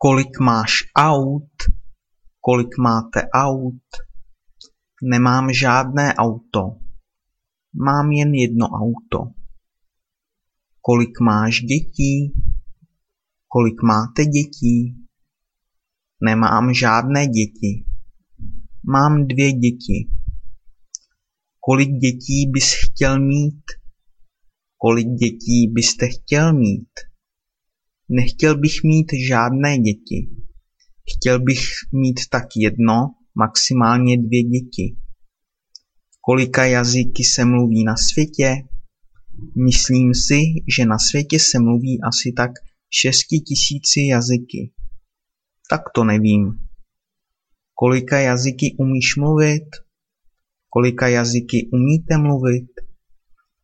Kolik máš aut? Kolik máte aut? Nemám žádné auto. Mám jen jedno auto. Kolik máš dětí? Kolik máte dětí? Nemám žádné děti. Mám dvě děti. Kolik dětí bys chtěl mít? Kolik dětí byste chtěl mít? Nechtěl bych mít žádné děti. Chtěl bych mít tak jedno, maximálně dvě děti. Kolika jazyky se mluví na světě? Myslím si, že na světě se mluví asi tak šesti tisíci jazyky. Tak to nevím. Kolika jazyky umíš mluvit? Kolika jazyky umíte mluvit?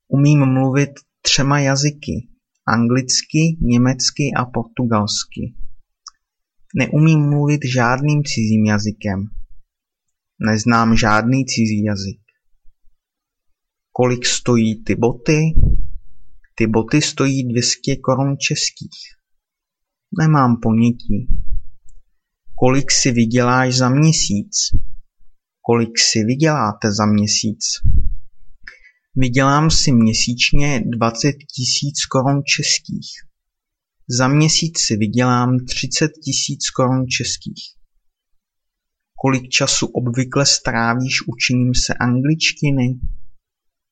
Umím mluvit třema jazyky. Anglicky, německy a portugalsky. Neumím mluvit žádným cizím jazykem. Neznám žádný cizí jazyk. Kolik stojí ty boty? Ty boty stojí 200 korun českých. Nemám ponětí. Kolik si vyděláš za měsíc? Kolik si vyděláte za měsíc? Vydělám si měsíčně 20 tisíc korun českých. Za měsíc si vydělám 30 tisíc korun českých. Kolik času obvykle strávíš učením se angličtiny?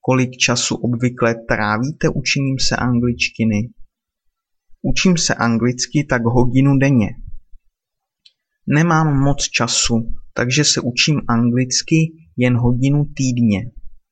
Kolik času obvykle trávíte učením se angličtiny? Učím se anglicky tak hodinu denně. Nemám moc času, takže se učím anglicky jen hodinu týdně.